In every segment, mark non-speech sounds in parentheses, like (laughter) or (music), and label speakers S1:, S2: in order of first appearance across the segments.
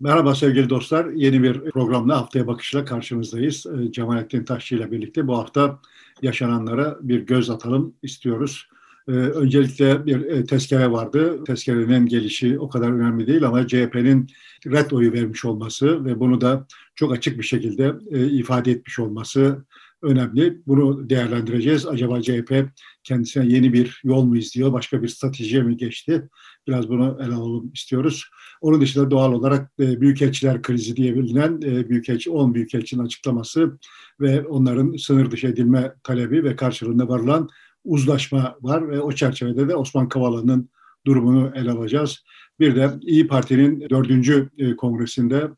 S1: Merhaba sevgili dostlar. Yeni bir programla haftaya bakışla karşınızdayız. Ee, Cemalettin Taşçı ile birlikte bu hafta yaşananlara bir göz atalım istiyoruz. Ee, öncelikle bir e, tezkere vardı. Tezkerenin gelişi o kadar önemli değil ama CHP'nin red oyu vermiş olması ve bunu da çok açık bir şekilde e, ifade etmiş olması önemli. Bunu değerlendireceğiz. Acaba CHP kendisine yeni bir yol mu izliyor, başka bir stratejiye mi geçti? Biraz bunu ele alalım istiyoruz. Onun dışında doğal olarak e, büyükelçiler krizi diye bilinen e, büyükelçi, 10 büyükelçinin açıklaması ve onların sınır dışı edilme talebi ve karşılığında varılan uzlaşma var ve o çerçevede de Osman Kavala'nın durumunu ele alacağız. Bir de İyi Parti'nin dördüncü e, kongresinde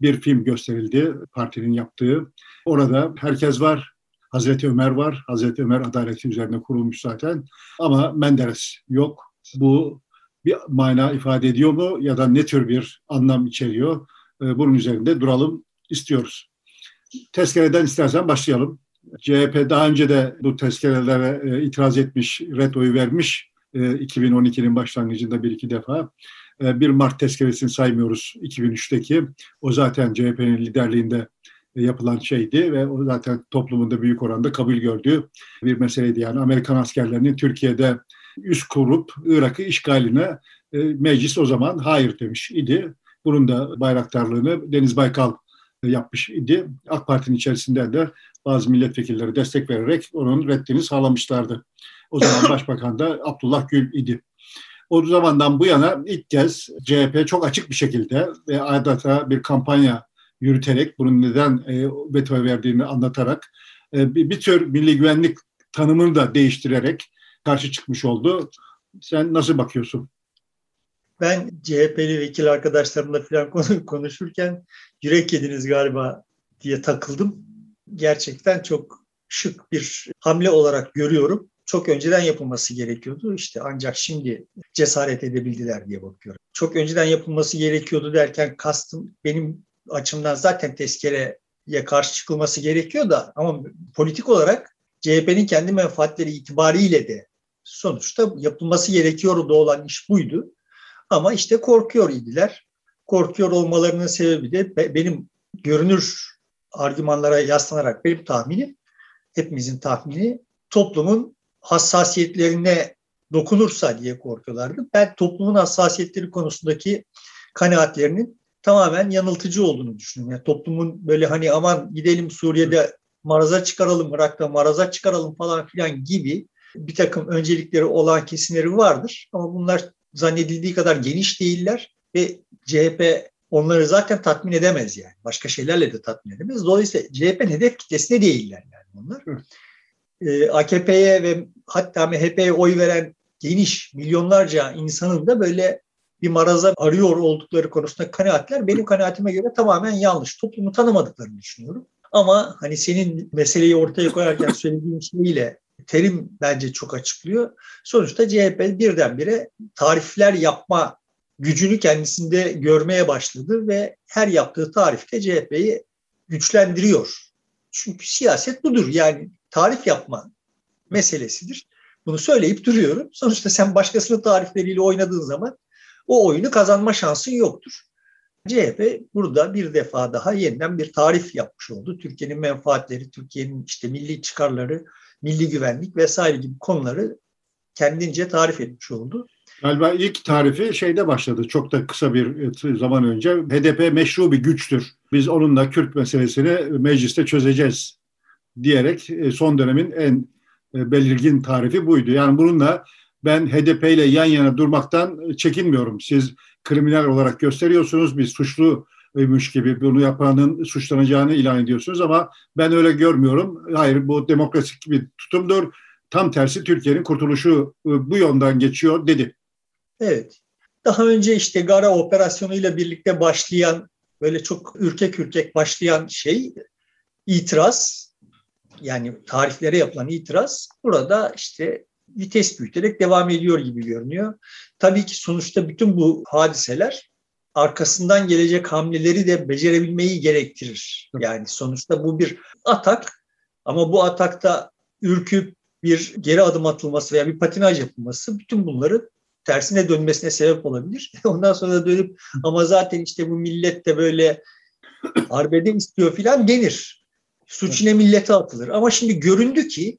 S1: bir film gösterildi partinin yaptığı. Orada herkes var, Hazreti Ömer var. Hazreti Ömer adaleti üzerine kurulmuş zaten. Ama Menderes yok. Bu bir mana ifade ediyor mu ya da ne tür bir anlam içeriyor? Ee, bunun üzerinde duralım istiyoruz. Tezkereden istersen başlayalım. CHP daha önce de bu tezkerelere e, itiraz etmiş, red oyu vermiş. 2012'nin e, başlangıcında bir iki defa. E, bir Mart tezkeresini saymıyoruz 2003'teki. O zaten CHP'nin liderliğinde yapılan şeydi ve o zaten toplumunda büyük oranda kabul gördüğü bir meseleydi. Yani Amerikan askerlerinin Türkiye'de üst kurup Irak'ı işgaline e, meclis o zaman hayır demiş idi. Bunun da bayraktarlığını Deniz Baykal yapmış idi. AK Parti'nin içerisinde de bazı milletvekilleri destek vererek onun reddini sağlamışlardı. O zaman (coughs) başbakan da Abdullah Gül idi. O zamandan bu yana ilk kez CHP çok açık bir şekilde ve adeta bir kampanya yürüterek, bunun neden e, veto verdiğini anlatarak e, bir, bir tür milli güvenlik tanımını da değiştirerek karşı çıkmış oldu. Sen nasıl bakıyorsun?
S2: Ben CHP'li vekil arkadaşlarımla falan konuşurken yürek yediniz galiba diye takıldım. Gerçekten çok şık bir hamle olarak görüyorum. Çok önceden yapılması gerekiyordu. İşte ancak şimdi cesaret edebildiler diye bakıyorum. Çok önceden yapılması gerekiyordu derken kastım benim açımdan zaten tezkereye karşı çıkılması gerekiyor da ama politik olarak CHP'nin kendi menfaatleri itibariyle de sonuçta yapılması gerekiyordu olan iş buydu. Ama işte korkuyor idiler. Korkuyor olmalarının sebebi de benim görünür argümanlara yaslanarak benim tahminim, hepimizin tahmini toplumun hassasiyetlerine dokunursa diye korkuyorlardı. Ben toplumun hassasiyetleri konusundaki kanaatlerinin tamamen yanıltıcı olduğunu düşünüyorum. Yani toplumun böyle hani aman gidelim Suriye'de maraza çıkaralım, Irak'ta maraza çıkaralım falan filan gibi bir takım öncelikleri olan kesimleri vardır. Ama bunlar zannedildiği kadar geniş değiller ve CHP onları zaten tatmin edemez yani. Başka şeylerle de tatmin edemez. Dolayısıyla CHP'nin hedef kitlesine değiller yani onlar. Ee, AKP'ye ve hatta MHP'ye oy veren geniş milyonlarca insanın da böyle bir maraza arıyor oldukları konusunda kanaatler benim kanaatime göre tamamen yanlış. Toplumu tanımadıklarını düşünüyorum. Ama hani senin meseleyi ortaya koyarken (laughs) söylediğin şeyle terim bence çok açıklıyor. Sonuçta CHP birdenbire tarifler yapma gücünü kendisinde görmeye başladı ve her yaptığı tarifte CHP'yi güçlendiriyor. Çünkü siyaset budur. Yani tarif yapma meselesidir. Bunu söyleyip duruyorum. Sonuçta sen başkasının tarifleriyle oynadığın zaman o oyunu kazanma şansın yoktur. CHP burada bir defa daha yeniden bir tarif yapmış oldu. Türkiye'nin menfaatleri, Türkiye'nin işte milli çıkarları, milli güvenlik vesaire gibi konuları kendince tarif etmiş oldu.
S1: Galiba ilk tarifi şeyde başladı. Çok da kısa bir zaman önce. HDP meşru bir güçtür. Biz onunla Kürt meselesini mecliste çözeceğiz diyerek e, son dönemin en e, belirgin tarifi buydu. Yani bununla ben HDP ile yan yana durmaktan çekinmiyorum. Siz kriminal olarak gösteriyorsunuz, bir suçluymuş gibi bunu yapanın suçlanacağını ilan ediyorsunuz ama ben öyle görmüyorum. Hayır bu demokratik bir tutumdur. Tam tersi Türkiye'nin kurtuluşu e, bu yönden geçiyor dedi.
S2: Evet. Daha önce işte Gara operasyonuyla birlikte başlayan böyle çok ürkek ürkek başlayan şey itiraz yani tariflere yapılan itiraz burada işte vites büyüterek devam ediyor gibi görünüyor. Tabii ki sonuçta bütün bu hadiseler arkasından gelecek hamleleri de becerebilmeyi gerektirir. Yani sonuçta bu bir atak ama bu atakta ürküp bir geri adım atılması veya bir patinaj yapılması bütün bunları tersine dönmesine sebep olabilir. (laughs) Ondan sonra dönüp ama zaten işte bu millet de böyle arbede istiyor filan denir. Suç yine millete atılır. Ama şimdi göründü ki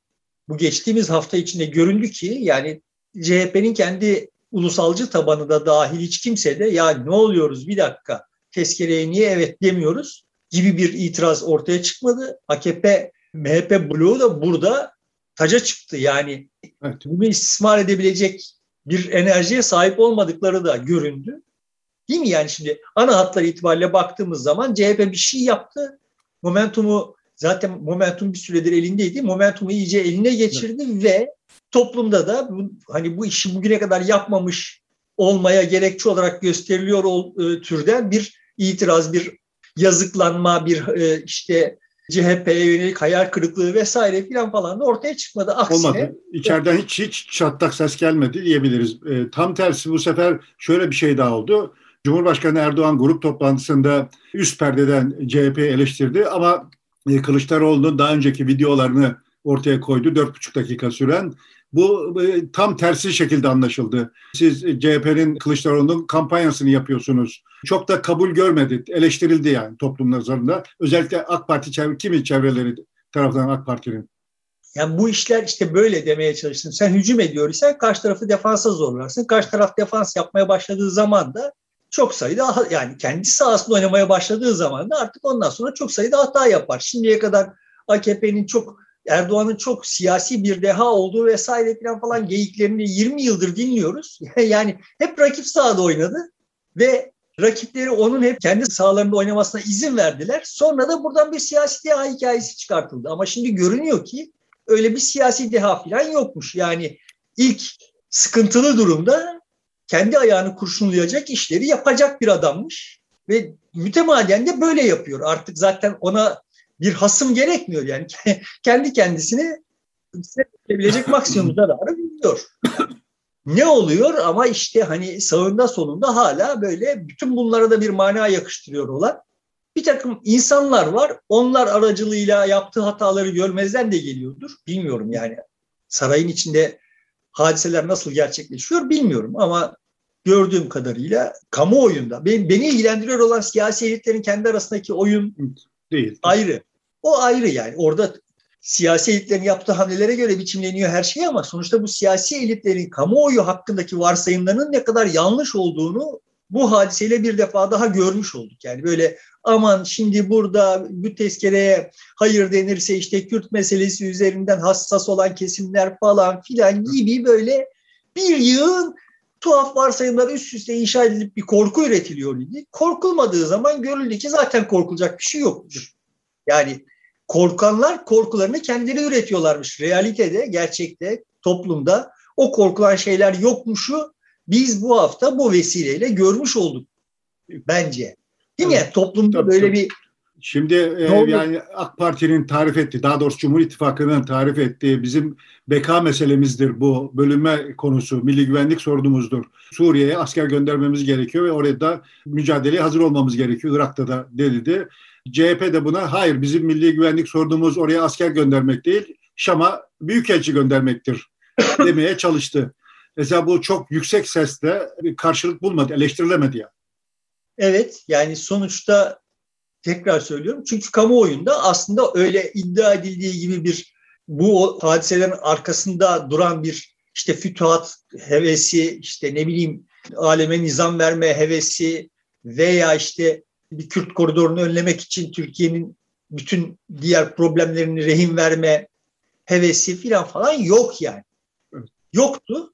S2: bu geçtiğimiz hafta içinde göründü ki yani CHP'nin kendi ulusalcı tabanı da dahil hiç kimse de ya ne oluyoruz bir dakika tezkereye niye evet demiyoruz gibi bir itiraz ortaya çıkmadı. AKP MHP bloğu da burada taca çıktı. Yani evet. bunu istismar edebilecek bir enerjiye sahip olmadıkları da göründü. Değil mi yani şimdi ana hatlar itibariyle baktığımız zaman CHP bir şey yaptı. Momentumu zaten momentum bir süredir elindeydi. Momentumu iyice eline geçirdi evet. ve toplumda da bu, hani bu işi bugüne kadar yapmamış olmaya gerekçe olarak gösteriliyor ol, e, türden bir itiraz, bir yazıklanma, bir e, işte CHP'ye yönelik hayal kırıklığı vesaire filan falan da ortaya çıkmadı. Aksine,
S1: Olmadı. İçeriden hiç hiç çatlak ses gelmedi diyebiliriz. E, tam tersi bu sefer şöyle bir şey daha oldu. Cumhurbaşkanı Erdoğan grup toplantısında üst perdeden CHP'yi eleştirdi ama e, Kılıçdaroğlu'nun daha önceki videolarını ortaya koydu. Dört buçuk dakika süren. Bu e, tam tersi şekilde anlaşıldı. Siz CHP'nin Kılıçdaroğlu'nun kampanyasını yapıyorsunuz. Çok da kabul görmedi, eleştirildi yani toplum nazarında. Özellikle AK Parti çevre, kimi çevreleri tarafından AK Parti'nin.
S2: Yani bu işler işte böyle demeye çalıştım. Sen hücum ediyor isen karşı tarafı defansa zorlarsın. Karşı taraf defans yapmaya başladığı zaman da çok sayıda yani kendi sahasında oynamaya başladığı zaman da artık ondan sonra çok sayıda hata yapar. Şimdiye kadar AKP'nin çok Erdoğan'ın çok siyasi bir deha olduğu vesaire falan falan geyiklerini 20 yıldır dinliyoruz. (laughs) yani hep rakip sahada oynadı ve rakipleri onun hep kendi sahalarında oynamasına izin verdiler. Sonra da buradan bir siyasi deha hikayesi çıkartıldı. Ama şimdi görünüyor ki öyle bir siyasi deha falan yokmuş. Yani ilk sıkıntılı durumda kendi ayağını kurşunlayacak işleri yapacak bir adammış. Ve mütemadiyen de böyle yapıyor. Artık zaten ona bir hasım gerekmiyor yani. (laughs) kendi kendisini hissedebilecek maksimum zararı biliyor. ne oluyor ama işte hani sağında solunda hala böyle bütün bunlara da bir mana yakıştırıyor olan bir takım insanlar var. Onlar aracılığıyla yaptığı hataları görmezden de geliyordur. Bilmiyorum yani. Sarayın içinde hadiseler nasıl gerçekleşiyor bilmiyorum ama gördüğüm kadarıyla kamuoyunda beni, beni ilgilendiriyor olan siyasi elitlerin kendi arasındaki oyun değil. Ayrı. O ayrı yani. Orada siyasi elitlerin yaptığı hamlelere göre biçimleniyor her şey ama sonuçta bu siyasi elitlerin kamuoyu hakkındaki varsayımlarının ne kadar yanlış olduğunu bu hadiseyle bir defa daha görmüş olduk. Yani böyle aman şimdi burada bu tezkereye hayır denirse işte Kürt meselesi üzerinden hassas olan kesimler falan filan gibi böyle bir yığın tuhaf varsayımlar üst üste inşa edilip bir korku üretiliyor idi. Korkulmadığı zaman görüldü ki zaten korkulacak bir şey yoktur. Yani korkanlar korkularını kendileri üretiyorlarmış. Realitede, gerçekte, toplumda o korkulan şeyler yokmuşu biz bu hafta bu vesileyle görmüş olduk bence. Değil mi? Yani toplumda tabii, böyle tabii. bir
S1: Şimdi e, yani AK Parti'nin tarif ettiği, daha doğrusu Cumhur İttifakı'nın tarif ettiği bizim beka meselemizdir bu bölünme konusu, milli güvenlik sorunumuzdur. Suriye'ye asker göndermemiz gerekiyor ve orada mücadeleye hazır olmamız gerekiyor. Irak'ta da denildi. CHP de buna hayır bizim milli güvenlik sorunumuz oraya asker göndermek değil, Şam'a büyükelçi göndermektir (laughs) demeye çalıştı. Mesela bu çok yüksek sesle karşılık bulmadı, eleştirilemedi ya.
S2: Evet yani sonuçta tekrar söylüyorum çünkü kamuoyunda aslında öyle iddia edildiği gibi bir bu hadiselerin arkasında duran bir işte fütuhat hevesi, işte ne bileyim aleme nizam verme hevesi veya işte bir Kürt koridorunu önlemek için Türkiye'nin bütün diğer problemlerini rehin verme hevesi filan falan yok yani. Yoktu.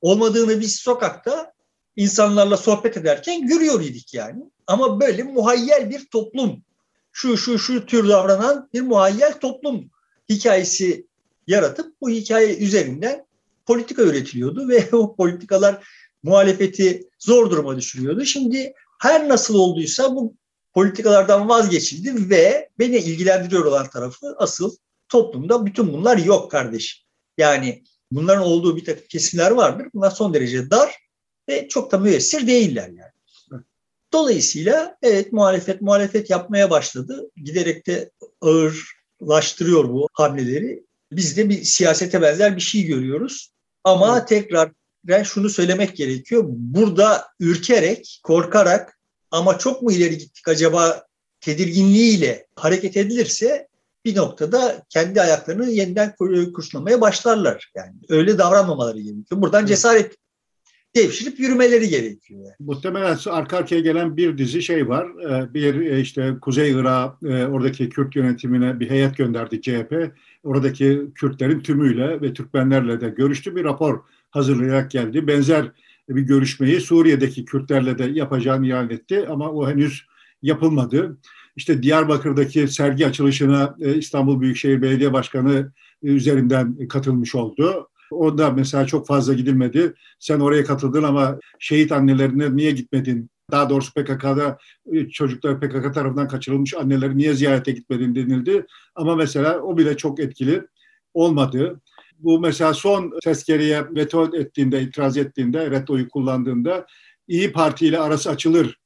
S2: Olmadığını biz sokakta insanlarla sohbet ederken görüyor idik yani. Ama böyle muhayyel bir toplum, şu şu şu tür davranan bir muhayyel toplum hikayesi yaratıp bu hikaye üzerinden politika üretiliyordu ve (laughs) o politikalar muhalefeti zor duruma düşürüyordu. Şimdi her nasıl olduysa bu politikalardan vazgeçildi ve beni ilgilendiriyor olan tarafı asıl toplumda bütün bunlar yok kardeşim. Yani bunların olduğu bir takım kesimler vardır. Bunlar son derece dar ve çok da müessir değiller yani. Dolayısıyla evet muhalefet muhalefet yapmaya başladı. Giderek de ağırlaştırıyor bu hamleleri. Biz de bir siyasete benzer bir şey görüyoruz. Ama tekrar ben şunu söylemek gerekiyor. Burada ürkerek, korkarak ama çok mu ileri gittik acaba tedirginliğiyle hareket edilirse bir noktada kendi ayaklarını yeniden kuşlamaya başlarlar. Yani öyle davranmamaları gerekiyor. Buradan cesaret devşirip yürümeleri gerekiyor. Yani.
S1: Muhtemelen arka arkaya gelen bir dizi şey var. Ee, bir e, işte Kuzey Irak e, oradaki Kürt yönetimine bir heyet gönderdi CHP. Oradaki Kürtlerin tümüyle ve Türkmenlerle de görüştü. Bir rapor hazırlayarak geldi. Benzer bir görüşmeyi Suriye'deki Kürtlerle de yapacağını ilan etti ama o henüz yapılmadı. İşte Diyarbakır'daki sergi açılışına e, İstanbul Büyükşehir Belediye Başkanı üzerinden katılmış oldu. Onda mesela çok fazla gidilmedi. Sen oraya katıldın ama şehit annelerine niye gitmedin? Daha doğrusu PKK'da e, çocuklar PKK tarafından kaçırılmış anneleri niye ziyarete gitmedin denildi. Ama mesela o bile çok etkili olmadı. Bu mesela son tezkereye veto ettiğinde, itiraz ettiğinde, retoyu kullandığında İyi Parti ile arası açılır,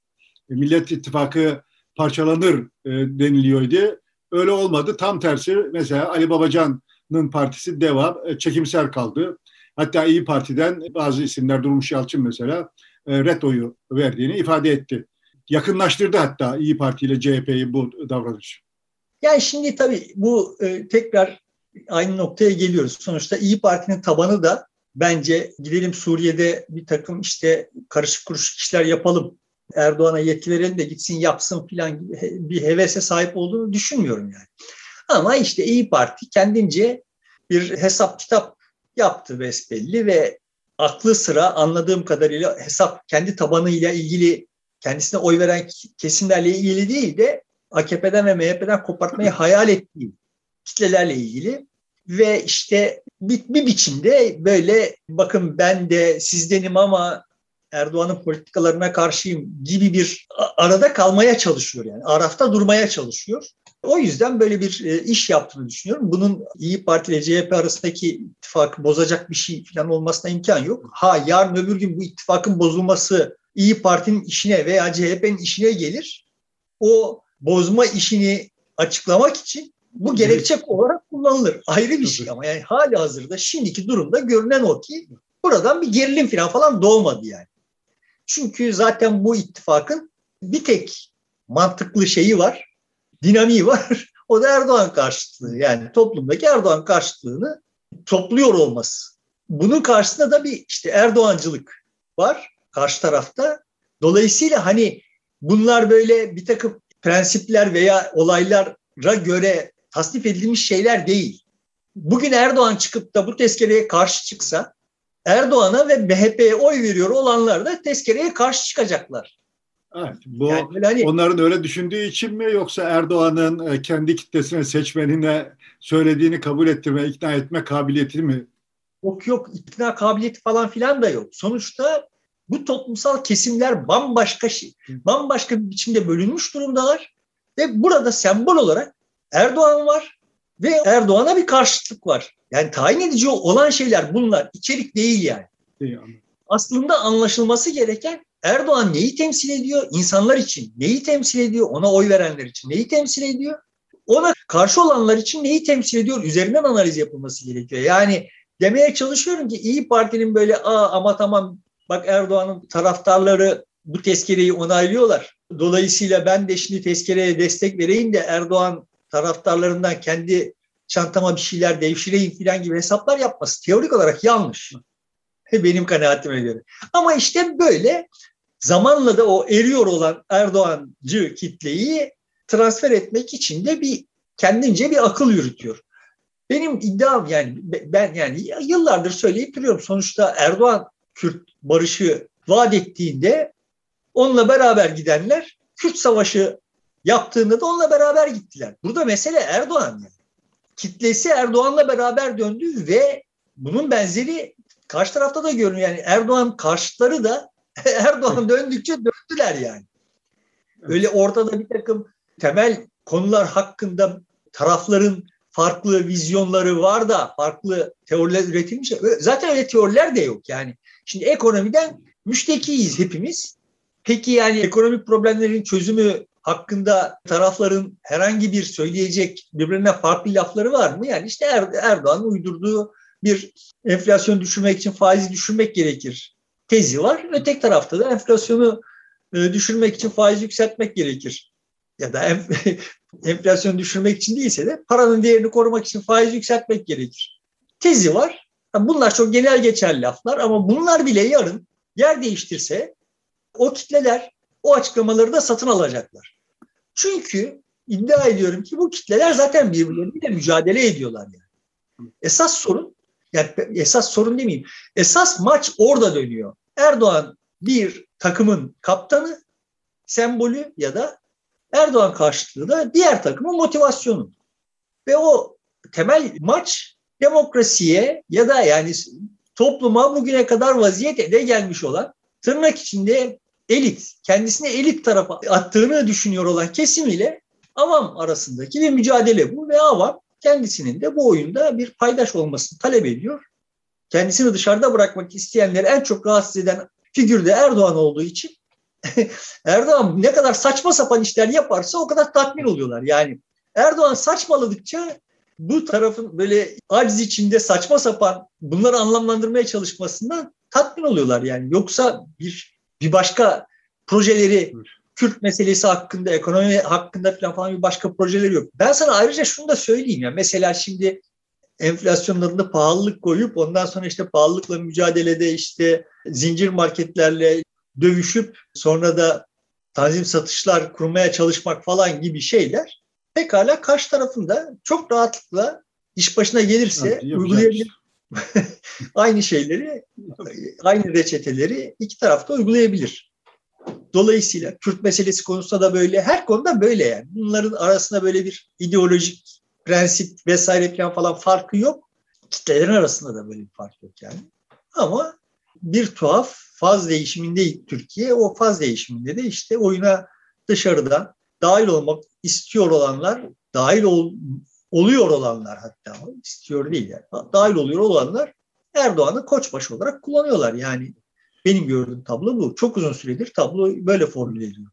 S1: Millet İttifakı parçalanır e, deniliyordu. Öyle olmadı. Tam tersi mesela Ali Babacan partisi devam e, çekimser kaldı. Hatta İyi Parti'den bazı isimler Durmuş Yalçın mesela e, red oyu verdiğini ifade etti. Yakınlaştırdı hatta İyi Parti ile CHP'yi bu davranış.
S2: Yani şimdi tabii bu e, tekrar aynı noktaya geliyoruz. Sonuçta İyi Parti'nin tabanı da bence gidelim Suriye'de bir takım işte karışık kuruşuk işler yapalım. Erdoğan'a yetki verelim de gitsin yapsın filan gibi bir hevese sahip olduğunu düşünmüyorum yani. Ama işte İyi Parti kendince bir hesap kitap yaptı besbelli ve aklı sıra anladığım kadarıyla hesap kendi tabanıyla ilgili kendisine oy veren kesimlerle ilgili değil de AKP'den ve MHP'den kopartmayı hayal ettiği kitlelerle ilgili ve işte bir, bir biçimde böyle bakın ben de sizdenim ama Erdoğan'ın politikalarına karşıyım gibi bir arada kalmaya çalışıyor yani. Arafta durmaya çalışıyor. O yüzden böyle bir e, iş yaptığını düşünüyorum. Bunun İyi Parti ile CHP arasındaki ittifak bozacak bir şey falan olmasına imkan yok. Ha yarın öbür gün bu ittifakın bozulması İyi Parti'nin işine veya CHP'nin işine gelir. O bozma işini açıklamak için bu gerekçe olarak kullanılır. Ayrı bir şey ama yani hali hazırda şimdiki durumda görünen o ki buradan bir gerilim falan falan doğmadı yani. Çünkü zaten bu ittifakın bir tek mantıklı şeyi var dinamiği var. (laughs) O da Erdoğan karşıtlığı. Yani toplumdaki Erdoğan karşıtlığını topluyor olması. Bunun karşısında da bir işte Erdoğancılık var karşı tarafta. Dolayısıyla hani bunlar böyle bir takım prensipler veya olaylara göre tasnif edilmiş şeyler değil. Bugün Erdoğan çıkıp da bu tezkereye karşı çıksa Erdoğan'a ve MHP'ye oy veriyor olanlar da tezkereye karşı çıkacaklar.
S1: Evet, bu yani hani, onların öyle düşündüğü için mi yoksa Erdoğan'ın e, kendi kitlesine, seçmenine söylediğini kabul ettirme, ikna etme kabiliyeti mi?
S2: Yok yok, ikna kabiliyeti falan filan da yok. Sonuçta bu toplumsal kesimler bambaşka şey, bambaşka bir biçimde bölünmüş durumdalar ve burada sembol olarak Erdoğan var ve Erdoğan'a bir karşıtlık var. Yani tayin edici olan şeyler bunlar, içerik değil yani. İyi, Aslında anlaşılması gereken Erdoğan neyi temsil ediyor? İnsanlar için neyi temsil ediyor? Ona oy verenler için neyi temsil ediyor? Ona karşı olanlar için neyi temsil ediyor? Üzerinden analiz yapılması gerekiyor. Yani demeye çalışıyorum ki İyi Parti'nin böyle Aa, ama tamam bak Erdoğan'ın taraftarları bu tezkereyi onaylıyorlar. Dolayısıyla ben de şimdi tezkereye destek vereyim de Erdoğan taraftarlarından kendi çantama bir şeyler devşireyim falan gibi hesaplar yapması teorik olarak yanlış. (laughs) Benim kanaatime göre. Ama işte böyle zamanla da o eriyor olan Erdoğancı kitleyi transfer etmek için de bir kendince bir akıl yürütüyor. Benim iddiam yani ben yani yıllardır söyleyip duruyorum. Sonuçta Erdoğan Kürt barışı vaat ettiğinde onunla beraber gidenler Kürt savaşı yaptığında da onunla beraber gittiler. Burada mesele Erdoğan yani. Kitlesi Erdoğan'la beraber döndü ve bunun benzeri karşı tarafta da görünüyor. Yani Erdoğan karşıtları da (laughs) Erdoğan döndükçe döndüler yani. Öyle ortada bir takım temel konular hakkında tarafların farklı vizyonları var da farklı teoriler üretilmiş. Zaten öyle teoriler de yok yani. Şimdi ekonomiden müştekiyiz hepimiz. Peki yani ekonomik problemlerin çözümü hakkında tarafların herhangi bir söyleyecek birbirine farklı lafları var mı? Yani işte er-, Erdoğan'ın uydurduğu bir enflasyon düşürmek için faizi düşürmek gerekir tezi var. Öteki tarafta da enflasyonu e, düşürmek için faiz yükseltmek gerekir. Ya da (laughs) enflasyonu düşürmek için değilse de paranın değerini korumak için faiz yükseltmek gerekir. Tezi var. Bunlar çok genel geçer laflar ama bunlar bile yarın yer değiştirse o kitleler o açıklamaları da satın alacaklar. Çünkü iddia ediyorum ki bu kitleler zaten birbirleriyle mücadele ediyorlar yani. Esas sorun yani esas sorun demeyeyim. Esas maç orada dönüyor. Erdoğan bir takımın kaptanı, sembolü ya da Erdoğan karşıtlığı da diğer takımın motivasyonu. Ve o temel maç demokrasiye ya da yani topluma bugüne kadar vaziyet ede gelmiş olan tırnak içinde elit, kendisine elit tarafa attığını düşünüyor olan kesim ile avam arasındaki bir mücadele bu ve avam kendisinin de bu oyunda bir paydaş olmasını talep ediyor. Kendisini dışarıda bırakmak isteyenleri en çok rahatsız eden figür de Erdoğan olduğu için (laughs) Erdoğan ne kadar saçma sapan işler yaparsa o kadar tatmin oluyorlar. Yani Erdoğan saçmaladıkça bu tarafın böyle aciz içinde saçma sapan bunları anlamlandırmaya çalışmasından tatmin oluyorlar yani. Yoksa bir bir başka projeleri Kürt meselesi hakkında, ekonomi hakkında falan, falan bir başka projeleri yok. Ben sana ayrıca şunu da söyleyeyim ya. Mesela şimdi enflasyonlarında pahalılık koyup ondan sonra işte pahalılıkla mücadelede işte zincir marketlerle dövüşüp sonra da tanzim satışlar kurmaya çalışmak falan gibi şeyler pekala karşı tarafında çok rahatlıkla iş başına gelirse uygulayabilir. (laughs) aynı şeyleri, aynı reçeteleri iki tarafta uygulayabilir. Dolayısıyla Kürt meselesi konusunda da böyle, her konuda böyle yani. Bunların arasında böyle bir ideolojik prensip vesaire falan farkı yok. Kitlelerin arasında da böyle bir fark yok yani. Ama bir tuhaf faz değişiminde Türkiye. O faz değişiminde de işte oyuna dışarıdan dahil olmak istiyor olanlar, dahil ol, oluyor olanlar hatta istiyor değil yani. Dahil oluyor olanlar Erdoğan'ı koçbaşı olarak kullanıyorlar. Yani benim gördüğüm tablo bu. Çok uzun süredir tablo böyle formüle ediliyor.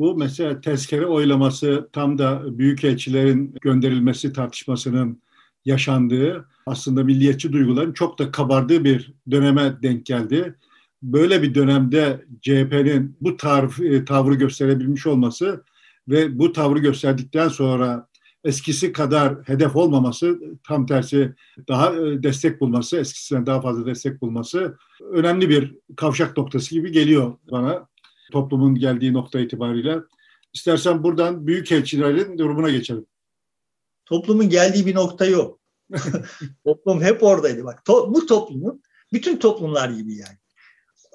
S1: Bu mesela tezkere oylaması tam da büyükelçilerin gönderilmesi tartışmasının yaşandığı aslında milliyetçi duyguların çok da kabardığı bir döneme denk geldi. Böyle bir dönemde CHP'nin bu tav e, tavrı gösterebilmiş olması ve bu tavrı gösterdikten sonra eskisi kadar hedef olmaması, tam tersi daha e, destek bulması, eskisinden daha fazla destek bulması önemli bir kavşak noktası gibi geliyor bana toplumun geldiği nokta itibariyle. İstersen buradan büyük elçilerin durumuna geçelim.
S2: Toplumun geldiği bir nokta yok. (laughs) Toplum hep oradaydı. Bak to, bu toplumun bütün toplumlar gibi yani.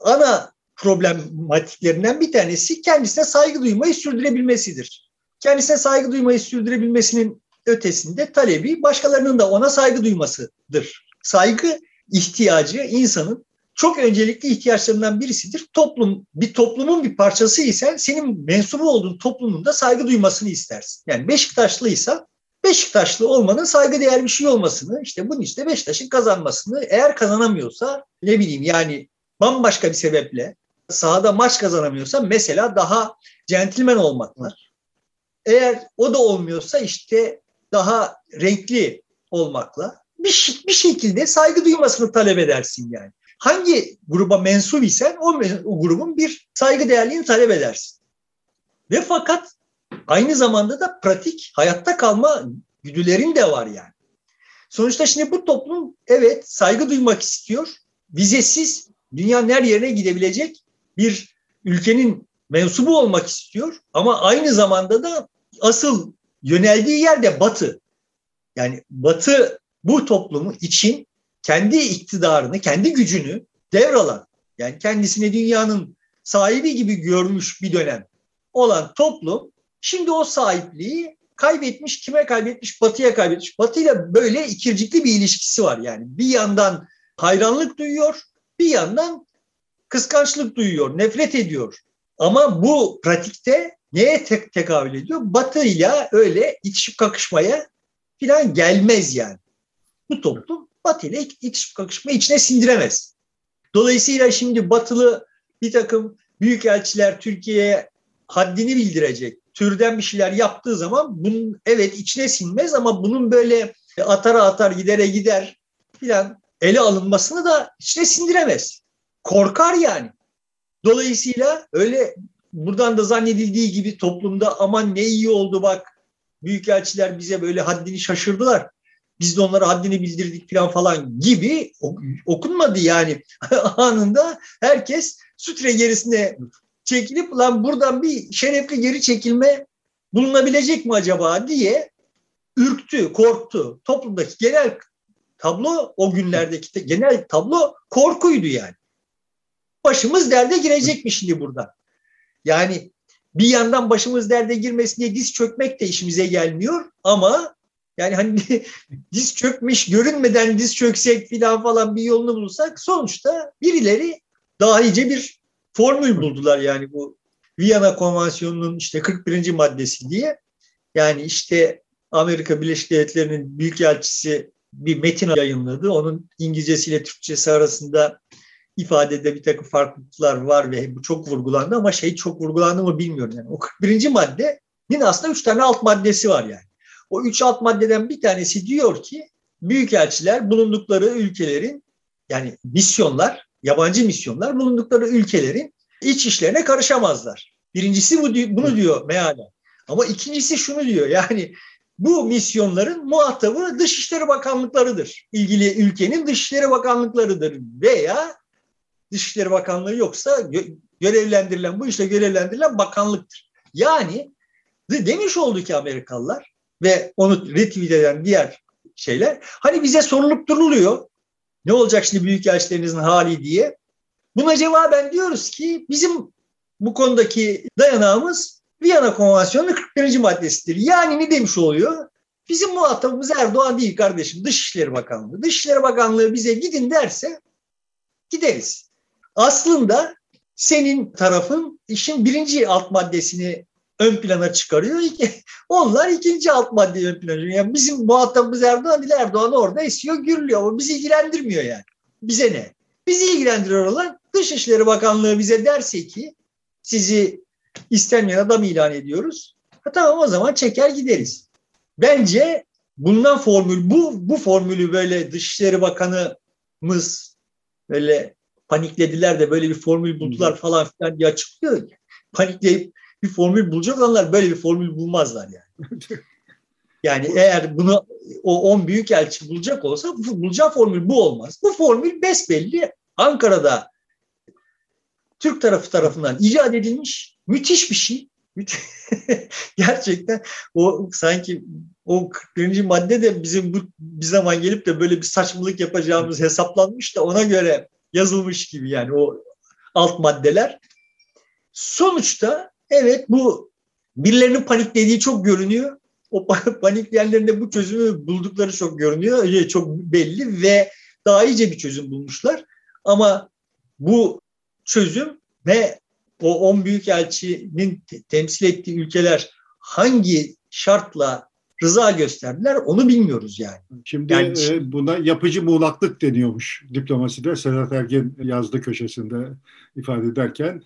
S2: Ana problematiklerinden bir tanesi kendisine saygı duymayı sürdürebilmesidir. Kendisine saygı duymayı sürdürebilmesinin ötesinde talebi başkalarının da ona saygı duymasıdır. Saygı ihtiyacı insanın çok öncelikli ihtiyaçlarından birisidir. Toplum bir toplumun bir parçası ise senin mensubu olduğun toplumun da saygı duymasını istersin. Yani Beşiktaşlıysa Beşiktaşlı olmanın saygı değer bir şey olmasını, işte bunun işte Beşiktaş'ın kazanmasını, eğer kazanamıyorsa ne bileyim yani bambaşka bir sebeple sahada maç kazanamıyorsa mesela daha centilmen olmakla. Eğer o da olmuyorsa işte daha renkli olmakla bir, bir şekilde saygı duymasını talep edersin yani hangi gruba mensup isen o, o grubun bir saygı değerliğini talep edersin. Ve fakat aynı zamanda da pratik hayatta kalma güdülerin de var yani. Sonuçta şimdi bu toplum evet saygı duymak istiyor. Vizesiz dünyanın her yerine gidebilecek bir ülkenin mensubu olmak istiyor. Ama aynı zamanda da asıl yöneldiği yer de batı. Yani batı bu toplumu için kendi iktidarını, kendi gücünü devralan, yani kendisini dünyanın sahibi gibi görmüş bir dönem olan toplum şimdi o sahipliği kaybetmiş, kime kaybetmiş? Batı'ya kaybetmiş. Batı'yla böyle ikircikli bir ilişkisi var yani. Bir yandan hayranlık duyuyor, bir yandan kıskançlık duyuyor, nefret ediyor. Ama bu pratikte neye tek tekabül ediyor? Batı ile öyle itişip kakışmaya falan gelmez yani. Bu toplum Batı ile itişip kakışma içine sindiremez. Dolayısıyla şimdi batılı bir takım büyükelçiler Türkiye'ye haddini bildirecek türden bir şeyler yaptığı zaman bunun evet içine sinmez ama bunun böyle atara atar gidere gider filan ele alınmasını da de sindiremez. Korkar yani. Dolayısıyla öyle buradan da zannedildiği gibi toplumda aman ne iyi oldu bak büyükelçiler bize böyle haddini şaşırdılar. Biz de onlara haddini bildirdik falan falan gibi okunmadı yani. (laughs) Anında herkes sütre gerisine çekilip lan buradan bir şerefli geri çekilme bulunabilecek mi acaba diye ürktü, korktu. Toplumdaki genel tablo o günlerdeki genel tablo korkuydu yani. Başımız derde girecek mi şimdi buradan? Yani bir yandan başımız derde girmesin diye diz çökmek de işimize gelmiyor ama yani hani (laughs) diz çökmüş görünmeden diz çöksek filan falan bir yolunu bulursak sonuçta birileri dahice bir formül buldular yani bu Viyana Konvansiyonu'nun işte 41. maddesi diye. Yani işte Amerika Birleşik Devletleri'nin büyükelçisi bir metin yayınladı. Onun İngilizcesiyle Türkçesi arasında ifadede bir takım farklılıklar var ve bu çok vurgulandı ama şey çok vurgulandı mı bilmiyorum. Yani o 41. maddenin aslında üç tane alt maddesi var yani. O üç alt maddeden bir tanesi diyor ki büyükelçiler bulundukları ülkelerin yani misyonlar, yabancı misyonlar bulundukları ülkelerin iç işlerine karışamazlar. Birincisi bu, bunu diyor mealen. Ama ikincisi şunu diyor yani bu misyonların muhatabı Dışişleri Bakanlıklarıdır. İlgili ülkenin Dışişleri Bakanlıklarıdır veya Dışişleri Bakanlığı yoksa görevlendirilen bu işte görevlendirilen bakanlıktır. Yani demiş oldu ki Amerikalılar ve onu retweet eden diğer şeyler hani bize sorulup duruluyor ne olacak şimdi büyükelçilerinizin hali diye. Buna cevaben diyoruz ki bizim bu konudaki dayanağımız Viyana Konvansiyonu 41. maddesidir. Yani ne demiş oluyor? Bizim muhatabımız Erdoğan değil kardeşim. Dışişleri Bakanlığı. Dışişleri Bakanlığı bize gidin derse gideriz. Aslında senin tarafın işin birinci alt maddesini ön plana çıkarıyor. Onlar ikinci alt maddeyi ön plana çıkarıyor. Yani bizim muhatabımız Erdoğan değil. Erdoğan orada esiyor, gürlüyor. Ama bizi ilgilendirmiyor yani. Bize ne? Bizi ilgilendiriyor olan Dışişleri Bakanlığı bize derse ki sizi istenmeyen adam ilan ediyoruz. Ha, tamam o zaman çeker gideriz. Bence bulunan formül bu. Bu formülü böyle Dışişleri Bakanımız böyle paniklediler de böyle bir formül buldular falan filan diye açıklıyor. Panikleyip bir formül bulacak olanlar böyle bir formül bulmazlar yani. (laughs) Yani eğer bunu o 10 büyük elçi bulacak olsa bulacağı formül bu olmaz. Bu formül besbelli Ankara'da Türk tarafı tarafından icat edilmiş müthiş bir şey. (laughs) Gerçekten o sanki o 41. madde de bizim bu bir zaman gelip de böyle bir saçmalık yapacağımız hesaplanmış da ona göre yazılmış gibi yani o alt maddeler. Sonuçta evet bu birilerinin paniklediği çok görünüyor. O (laughs) panikleyenlerin bu çözümü buldukları çok görünüyor. Çok belli ve daha iyice bir çözüm bulmuşlar. Ama bu çözüm ve o 10 büyükelçinin temsil ettiği ülkeler hangi şartla rıza gösterdiler onu bilmiyoruz yani.
S1: Şimdi yani, e, buna yapıcı muğlaklık deniyormuş diplomaside. Sedat Ergen yazdı köşesinde ifade ederken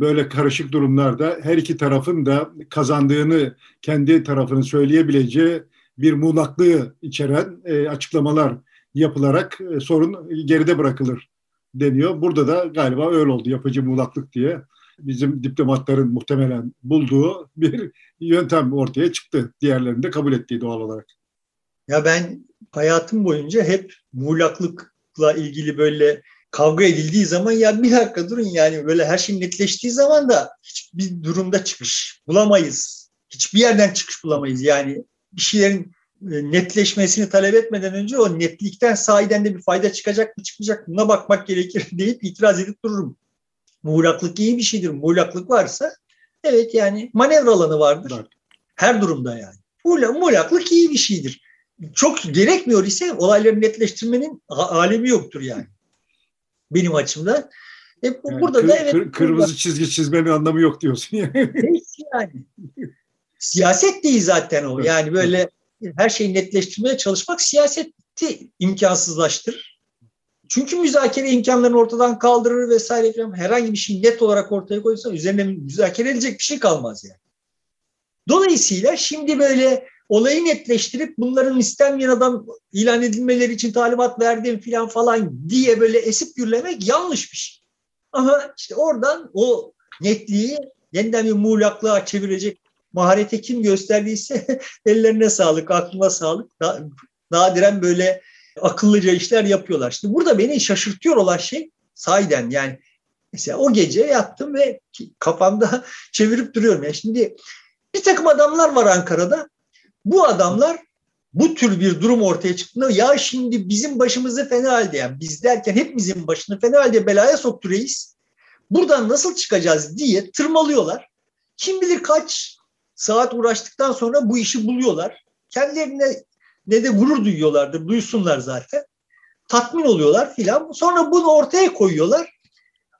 S1: böyle karışık durumlarda her iki tarafın da kazandığını kendi tarafını söyleyebileceği bir muğlaklığı içeren e, açıklamalar yapılarak e, sorun geride bırakılır deniyor. Burada da galiba öyle oldu yapıcı muğlaklık diye bizim diplomatların muhtemelen bulduğu bir yöntem ortaya çıktı. Diğerlerinin de kabul ettiği doğal olarak.
S2: Ya ben hayatım boyunca hep muğlaklıkla ilgili böyle kavga edildiği zaman ya bir dakika durun yani böyle her şey netleştiği zaman da hiçbir durumda çıkış bulamayız. Hiçbir yerden çıkış bulamayız. Yani bir şeylerin e, netleşmesini talep etmeden önce o netlikten sahiden de bir fayda çıkacak mı çıkmayacak buna bakmak (laughs) gerekir deyip itiraz edip dururum. Muğlaklık iyi bir şeydir. Muğlaklık varsa evet yani manevra alanı vardır. Evet. Her durumda yani. Muğlaklık iyi bir şeydir. Çok gerekmiyor ise olayları netleştirmenin alemi yoktur yani. Benim açımdan. E, yani burada kır, da evet. Kır,
S1: kırmızı burada, çizgi çizmenin anlamı yok diyorsun yani.
S2: yani. Siyaset değil zaten o. Yani böyle her şeyi netleştirmeye çalışmak siyaseti imkansızlaştırır. Çünkü müzakere imkanlarını ortadan kaldırır vesaire falan. Herhangi bir şey net olarak ortaya koysa üzerine müzakere edecek bir şey kalmaz yani. Dolayısıyla şimdi böyle olayı netleştirip bunların istenmeyen ilan edilmeleri için talimat verdim filan falan diye böyle esip gürlemek yanlış bir şey. Ama işte oradan o netliği yeniden bir muğlaklığa çevirecek maharete kim gösterdiyse (laughs) ellerine sağlık, aklına sağlık. Nadiren böyle akıllıca işler yapıyorlar. Şimdi burada beni şaşırtıyor olan şey sahiden yani mesela o gece yattım ve kafamda (laughs) çevirip duruyorum. Yani şimdi bir takım adamlar var Ankara'da. Bu adamlar bu tür bir durum ortaya çıktığında ya şimdi bizim başımızı fena halde yani biz derken hepimizin başını fena halde belaya soktu reis. Buradan nasıl çıkacağız diye tırmalıyorlar. Kim bilir kaç saat uğraştıktan sonra bu işi buluyorlar. Kendilerine ne de gurur duyuyorlardır, duysunlar zaten. Tatmin oluyorlar filan. Sonra bunu ortaya koyuyorlar.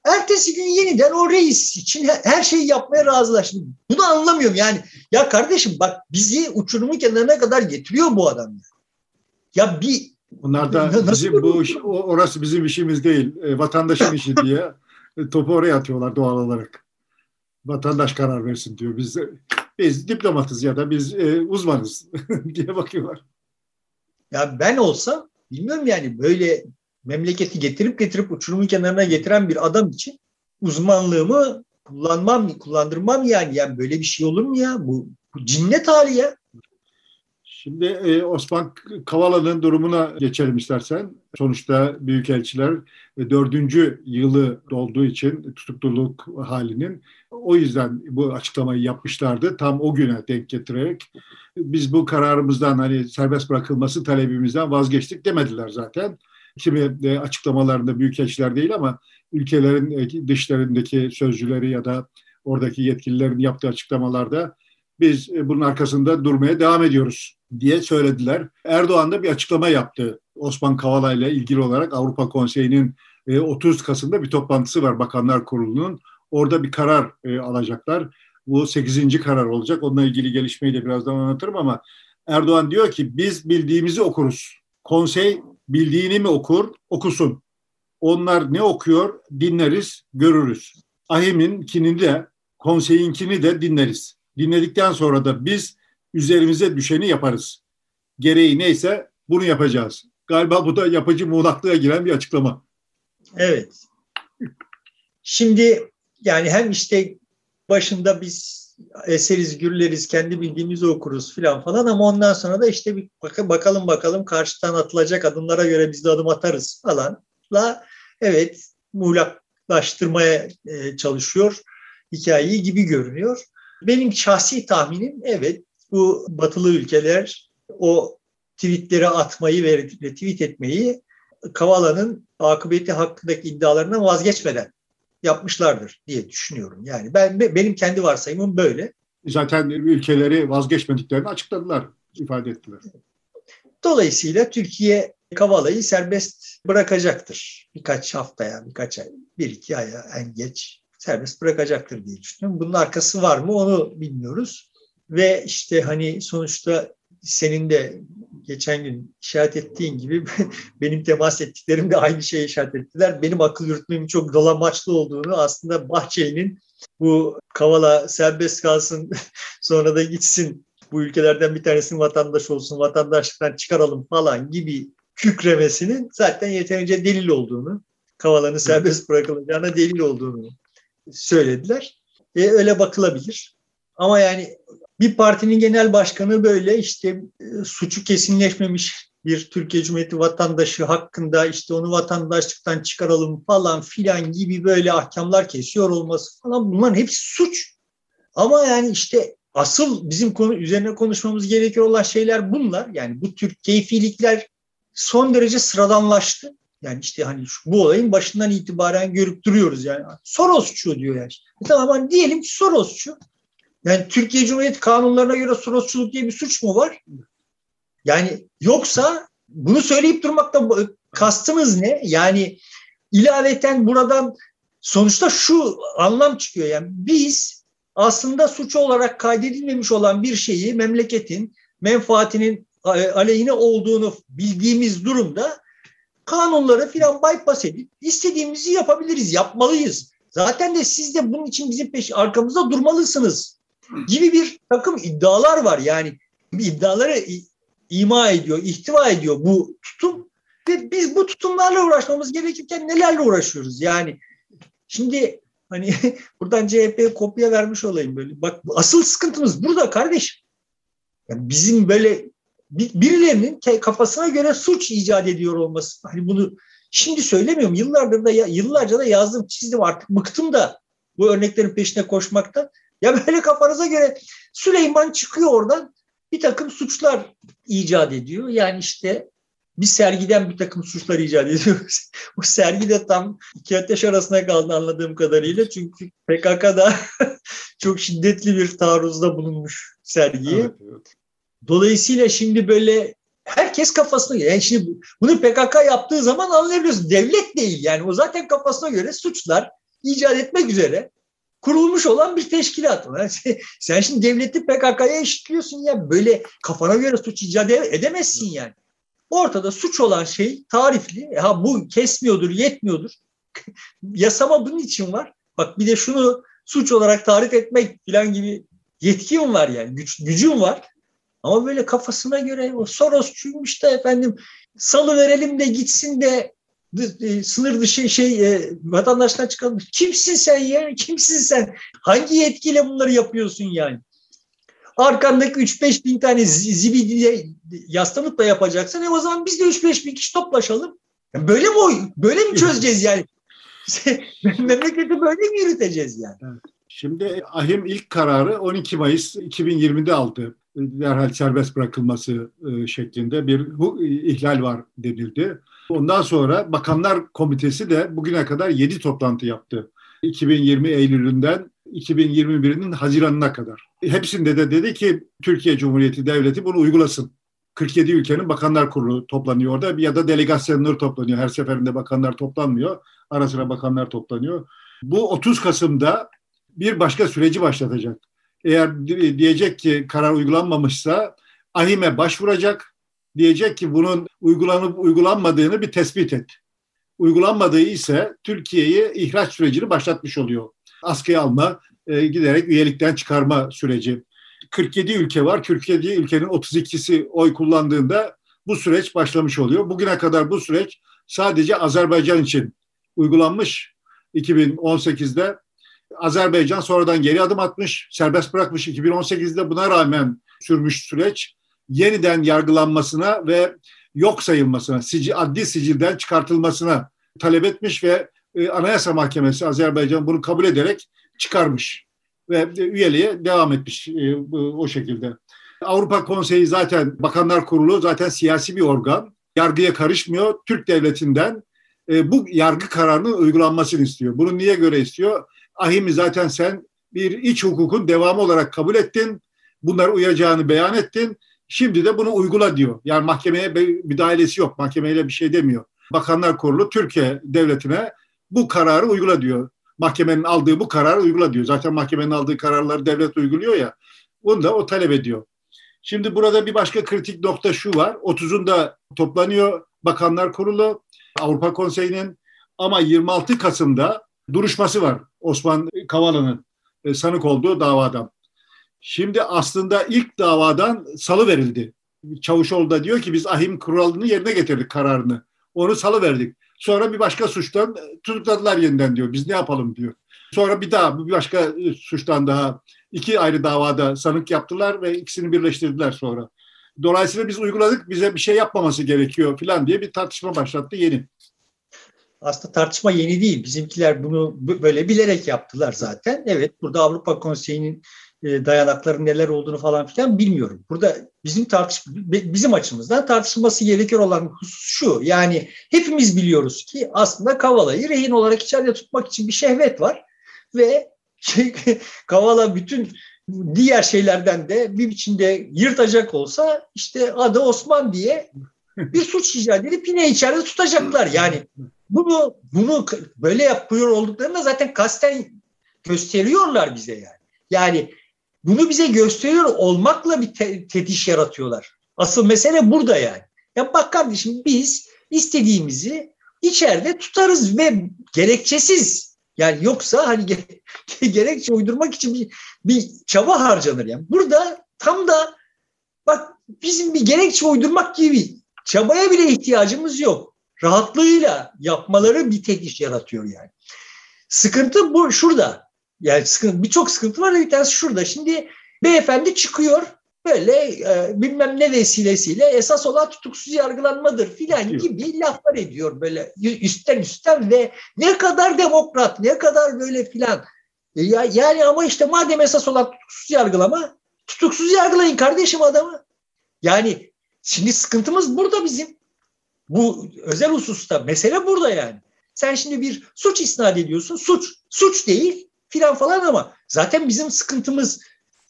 S2: Ertesi gün yeniden o reis için her şeyi yapmaya razılaştı. Bunu anlamıyorum yani. Ya kardeşim bak bizi uçurumun kenarına kadar getiriyor bu adam. Ya bir
S1: Onlar da bizim bu iş, orası bizim işimiz değil. E, vatandaşın (laughs) işi diye e, topu oraya atıyorlar doğal olarak. Vatandaş karar versin diyor. Biz biz diplomatız ya da biz e, uzmanız (laughs) diye bakıyorlar.
S2: Ya ben olsam bilmiyorum yani böyle memleketi getirip getirip uçurumun kenarına getiren bir adam için uzmanlığımı kullanmam, kullandırmam yani. Yani böyle bir şey olur mu ya? Bu, bu cinnet hali ya.
S1: Şimdi e, Osman Kavala'nın durumuna geçelim istersen. Sonuçta büyükelçiler e, dördüncü yılı dolduğu için tutukluluk halinin o yüzden bu açıklamayı yapmışlardı. Tam o güne denk getirerek biz bu kararımızdan hani serbest bırakılması talebimizden vazgeçtik demediler zaten. Kimi e, açıklamalarında büyükelçiler değil ama ülkelerin e, dışlarındaki sözcüleri ya da oradaki yetkililerin yaptığı açıklamalarda biz e, bunun arkasında durmaya devam ediyoruz diye söylediler. Erdoğan da bir açıklama yaptı Osman Kavala ile ilgili olarak Avrupa Konseyi'nin 30 Kasım'da bir toplantısı var Bakanlar Kurulu'nun. Orada bir karar alacaklar. Bu 8. karar olacak. Onunla ilgili gelişmeyi de birazdan anlatırım ama Erdoğan diyor ki biz bildiğimizi okuruz. Konsey bildiğini mi okur, okusun. Onlar ne okuyor dinleriz, görürüz. Ahim'inkini de, konseyinkini de dinleriz. Dinledikten sonra da biz üzerimize düşeni yaparız. Gereği neyse bunu yapacağız. Galiba bu da yapıcı muğlaklığa giren bir açıklama.
S2: Evet. Şimdi yani hem işte başında biz eseriz, gürleriz, kendi bildiğimizi okuruz filan falan ama ondan sonra da işte bir bakalım bakalım karşıdan atılacak adımlara göre biz de adım atarız falanla evet muğlaklaştırmaya e, çalışıyor hikayeyi gibi görünüyor. Benim şahsi tahminim evet bu batılı ülkeler o tweetleri atmayı ve tweet etmeyi Kavala'nın akıbeti hakkındaki iddialarından vazgeçmeden yapmışlardır diye düşünüyorum. Yani ben benim kendi varsayımım böyle.
S1: Zaten ülkeleri vazgeçmediklerini açıkladılar, ifade ettiler.
S2: Dolayısıyla Türkiye Kavala'yı serbest bırakacaktır. Birkaç haftaya, birkaç ay, bir iki aya en geç serbest bırakacaktır diye düşünüyorum. Bunun arkası var mı onu bilmiyoruz. Ve işte hani sonuçta senin de geçen gün işaret ettiğin gibi (laughs) benim temas ettiklerim de aynı şeyi işaret ettiler. Benim akıl yürütmemin çok dolamaçlı olduğunu aslında Bahçeli'nin bu Kavala serbest kalsın (laughs) sonra da gitsin bu ülkelerden bir tanesinin vatandaş olsun, vatandaşlıktan çıkaralım falan gibi kükremesinin zaten yeterince delil olduğunu, Kavala'nın serbest bırakılacağına delil olduğunu söylediler. E, öyle bakılabilir. Ama yani bir partinin genel başkanı böyle işte e, suçu kesinleşmemiş bir Türkiye Cumhuriyeti vatandaşı hakkında işte onu vatandaşlıktan çıkaralım falan filan gibi böyle ahkamlar kesiyor olması falan bunların hepsi suç. Ama yani işte asıl bizim konu üzerine konuşmamız gerekiyor olan şeyler bunlar. Yani bu tür keyfilikler son derece sıradanlaştı. Yani işte hani şu, bu olayın başından itibaren görüp duruyoruz yani. Sorosçu diyor yani. E tamam hani diyelim ki Sorosçu. Yani Türkiye Cumhuriyeti kanunlarına göre Sorosçuluk diye bir suç mu var? Yani yoksa bunu söyleyip durmakta kastımız ne? Yani ilaveten buradan sonuçta şu anlam çıkıyor. Yani biz aslında suç olarak kaydedilmemiş olan bir şeyi memleketin menfaatinin aleyhine olduğunu bildiğimiz durumda kanunları filan bypass edip istediğimizi yapabiliriz, yapmalıyız. Zaten de siz de bunun için bizim peş arkamızda durmalısınız gibi bir takım iddialar var. Yani iddiaları ima ediyor, ihtiva ediyor bu tutum ve biz bu tutumlarla uğraşmamız gerekirken nelerle uğraşıyoruz? Yani şimdi hani (laughs) buradan CHP'ye kopya vermiş olayım böyle. Bak asıl sıkıntımız burada kardeşim. Yani bizim böyle birilerinin kafasına göre suç icat ediyor olması. Hani bunu şimdi söylemiyorum. Yıllardır da yıllarca da yazdım, çizdim artık bıktım da bu örneklerin peşine koşmaktan. Ya böyle kafanıza göre Süleyman çıkıyor oradan bir takım suçlar icat ediyor. Yani işte bir sergiden bir takım suçlar icat ediyor. (laughs) o sergi de tam iki ateş arasına kaldı anladığım kadarıyla. Çünkü PKK'da (laughs) çok şiddetli bir taarruzda bulunmuş sergiye. Evet, evet. Dolayısıyla şimdi böyle herkes kafasına göre. Yani şimdi bunu PKK yaptığı zaman anlayabiliyorsun. Devlet değil yani o zaten kafasına göre suçlar icat etmek üzere kurulmuş olan bir teşkilat. (laughs) Sen şimdi devleti PKK'ya eşitliyorsun ya böyle kafana göre suç icat edemezsin yani. Ortada suç olan şey tarifli. E ha bu kesmiyordur, yetmiyordur. (laughs) Yasama bunun için var. Bak bir de şunu suç olarak tarif etmek falan gibi yetkim var yani. Güç, gücüm var. Ama böyle kafasına göre o Sorosçuymuş da efendim salı verelim de gitsin de sınır dışı şey e, vatandaştan çıkalım. Kimsin sen ya? Kimsin sen? Hangi yetkiyle bunları yapıyorsun yani? Arkandaki 3-5 bin tane zibidi yastamıkla yapacaksın. E o zaman biz de 3-5 bin kişi toplaşalım. Böyle mi böyle mi çözeceğiz yani? (laughs) (laughs) Memleketi böyle mi yürüteceğiz yani?
S1: Şimdi ahim ilk kararı 12 Mayıs 2020'de aldı. Derhal serbest bırakılması e, şeklinde bir ihlal var denildi. Ondan sonra Bakanlar Komitesi de bugüne kadar 7 toplantı yaptı. 2020 Eylül'ünden 2021'in Haziran'ına kadar. Hepsinde de dedi ki Türkiye Cumhuriyeti Devleti bunu uygulasın. 47 ülkenin bakanlar kurulu toplanıyor orada ya da delegasyonları toplanıyor. Her seferinde bakanlar toplanmıyor. Ara sıra bakanlar toplanıyor. Bu 30 Kasım'da bir başka süreci başlatacak. Eğer diyecek ki karar uygulanmamışsa AHİM'e başvuracak. Diyecek ki bunun uygulanıp uygulanmadığını bir tespit et. Uygulanmadığı ise Türkiye'yi ihraç sürecini başlatmış oluyor. Askıya alma, e, giderek üyelikten çıkarma süreci. 47 ülke var. 47 ülkenin 32'si oy kullandığında bu süreç başlamış oluyor. Bugüne kadar bu süreç sadece Azerbaycan için uygulanmış 2018'de. Azerbaycan sonradan geri adım atmış, serbest bırakmış 2018'de buna rağmen sürmüş süreç yeniden yargılanmasına ve yok sayılmasına, sici, adli sicilden çıkartılmasına talep etmiş ve e, Anayasa Mahkemesi Azerbaycan bunu kabul ederek çıkarmış ve üyeliğe devam etmiş e, o şekilde. Avrupa Konseyi zaten Bakanlar Kurulu zaten siyasi bir organ. Yargıya karışmıyor. Türk devletinden e, bu yargı kararının uygulanmasını istiyor. Bunu niye göre istiyor? Ahim'i zaten sen bir iç hukukun devamı olarak kabul ettin. Bunlar uyacağını beyan ettin. Şimdi de bunu uygula diyor. Yani mahkemeye müdahalesi yok. Mahkemeyle bir şey demiyor. Bakanlar Kurulu Türkiye devletine bu kararı uygula diyor. Mahkemenin aldığı bu kararı uygula diyor. Zaten mahkemenin aldığı kararları devlet uyguluyor ya. Onu da o talep ediyor. Şimdi burada bir başka kritik nokta şu var. 30'unda toplanıyor Bakanlar Kurulu Avrupa Konseyi'nin ama 26 Kasım'da duruşması var Osman Kavala'nın e, sanık olduğu davada. Şimdi aslında ilk davadan salı verildi. Çavuşoğlu da diyor ki biz ahim kuralını yerine getirdik kararını. Onu salı verdik. Sonra bir başka suçtan tutukladılar yeniden diyor. Biz ne yapalım diyor. Sonra bir daha bir başka suçtan daha iki ayrı davada sanık yaptılar ve ikisini birleştirdiler sonra. Dolayısıyla biz uyguladık bize bir şey yapmaması gerekiyor falan diye bir tartışma başlattı yeni.
S2: Aslında tartışma yeni değil. Bizimkiler bunu böyle bilerek yaptılar zaten. Evet burada Avrupa Konseyi'nin e, dayanakların neler olduğunu falan filan bilmiyorum. Burada bizim tartış bizim açımızdan tartışılması gerekir olan husus şu. Yani hepimiz biliyoruz ki aslında Kavala'yı rehin olarak içeride tutmak için bir şehvet var ve şey, (laughs) Kavala bütün diğer şeylerden de bir biçimde yırtacak olsa işte adı Osman diye bir suç icat edip yine içeride tutacaklar. Yani bunu bunu böyle yapıyor olduklarında zaten kasten gösteriyorlar bize yani. Yani bunu bize gösteriyor olmakla bir te- tetiş yaratıyorlar. Asıl mesele burada yani. Ya bak kardeşim biz istediğimizi içeride tutarız ve gerekçesiz. Yani yoksa hani (laughs) gerekçe uydurmak için bir, bir çaba harcanır yani. Burada tam da bak bizim bir gerekçe uydurmak gibi çabaya bile ihtiyacımız yok. Rahatlığıyla yapmaları bir tek iş yaratıyor yani. Sıkıntı bu şurada. Yani sıkıntı birçok sıkıntı var bir tanesi şurada. Şimdi beyefendi çıkıyor böyle e, bilmem ne vesilesiyle esas olan tutuksuz yargılanmadır filan gibi laflar ediyor böyle üstten üstten ve ne kadar demokrat ne kadar böyle filan. E, ya, yani ama işte madem esas olan tutuksuz yargılama tutuksuz yargılayın kardeşim adamı. Yani şimdi sıkıntımız burada bizim. Bu özel hususta mesele burada yani. Sen şimdi bir suç isnat ediyorsun. Suç, suç değil filan falan ama zaten bizim sıkıntımız